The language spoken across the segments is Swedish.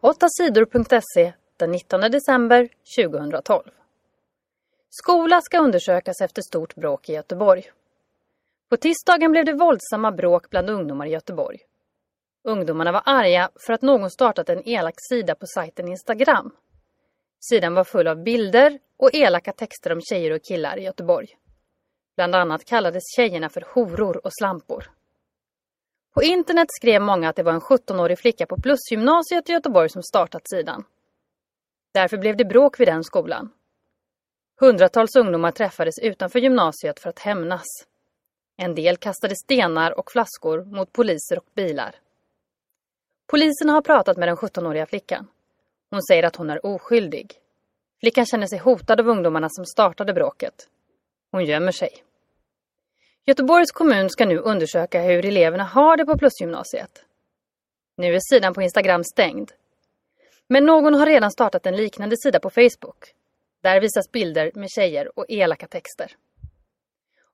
8sidor.se den 19 december 2012. Skola ska undersökas efter stort bråk i Göteborg. På tisdagen blev det våldsamma bråk bland ungdomar i Göteborg. Ungdomarna var arga för att någon startat en elak sida på sajten Instagram. Sidan var full av bilder och elaka texter om tjejer och killar i Göteborg. Bland annat kallades tjejerna för horor och slampor. På internet skrev många att det var en 17-årig flicka på Plusgymnasiet i Göteborg som startat sidan. Därför blev det bråk vid den skolan. Hundratals ungdomar träffades utanför gymnasiet för att hämnas. En del kastade stenar och flaskor mot poliser och bilar. Polisen har pratat med den 17-åriga flickan. Hon säger att hon är oskyldig. Flickan känner sig hotad av ungdomarna som startade bråket. Hon gömmer sig. Göteborgs kommun ska nu undersöka hur eleverna har det på Plusgymnasiet. Nu är sidan på Instagram stängd. Men någon har redan startat en liknande sida på Facebook. Där visas bilder med tjejer och elaka texter.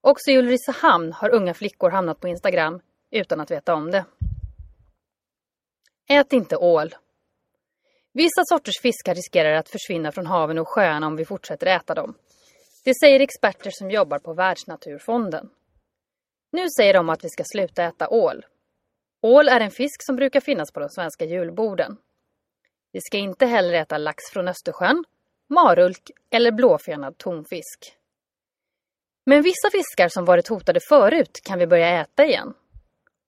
Också i Ulricehamn har unga flickor hamnat på Instagram utan att veta om det. Ät inte ål. Vissa sorters fiskar riskerar att försvinna från haven och sjöarna om vi fortsätter äta dem. Det säger experter som jobbar på Världsnaturfonden. Nu säger de att vi ska sluta äta ål. Ål är en fisk som brukar finnas på de svenska julborden. Vi ska inte heller äta lax från Östersjön, marulk eller blåfenad tonfisk. Men vissa fiskar som varit hotade förut kan vi börja äta igen.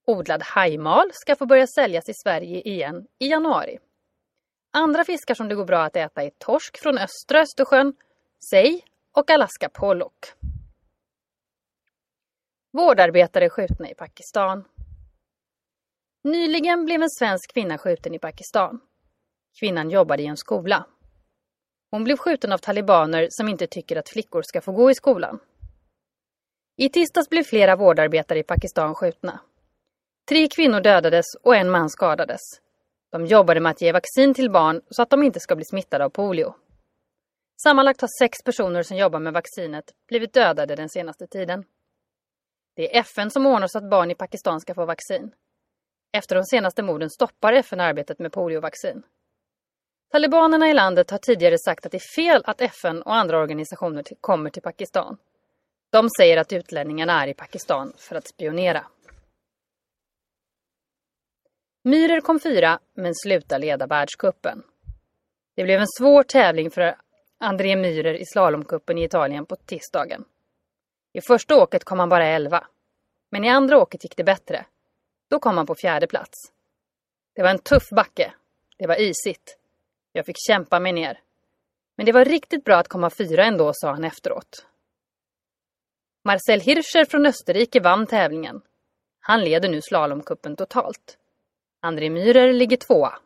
Odlad hajmal ska få börja säljas i Sverige igen i januari. Andra fiskar som det går bra att äta är torsk från östra Östersjön, sej och Alaska pollock. Vårdarbetare skjutna i Pakistan. Nyligen blev en svensk kvinna skjuten i Pakistan. Kvinnan jobbade i en skola. Hon blev skjuten av talibaner som inte tycker att flickor ska få gå i skolan. I tisdags blev flera vårdarbetare i Pakistan skjutna. Tre kvinnor dödades och en man skadades. De jobbade med att ge vaccin till barn så att de inte ska bli smittade av polio. Sammanlagt har sex personer som jobbar med vaccinet blivit dödade den senaste tiden. Det är FN som ordnar så att barn i Pakistan ska få vaccin. Efter de senaste morden stoppar FN arbetet med poliovaccin. Talibanerna i landet har tidigare sagt att det är fel att FN och andra organisationer kommer till Pakistan. De säger att utlänningarna är i Pakistan för att spionera. Myhrer kom fyra, men slutade leda världskuppen. Det blev en svår tävling för André Myhrer i slalomkuppen i Italien på tisdagen. I första åket kom han bara elva. Men i andra åket gick det bättre. Då kom han på fjärde plats. Det var en tuff backe. Det var isigt. Jag fick kämpa mig ner. Men det var riktigt bra att komma fyra ändå, sa han efteråt. Marcel Hirscher från Österrike vann tävlingen. Han leder nu slalomkuppen totalt. André Myhrer ligger tvåa.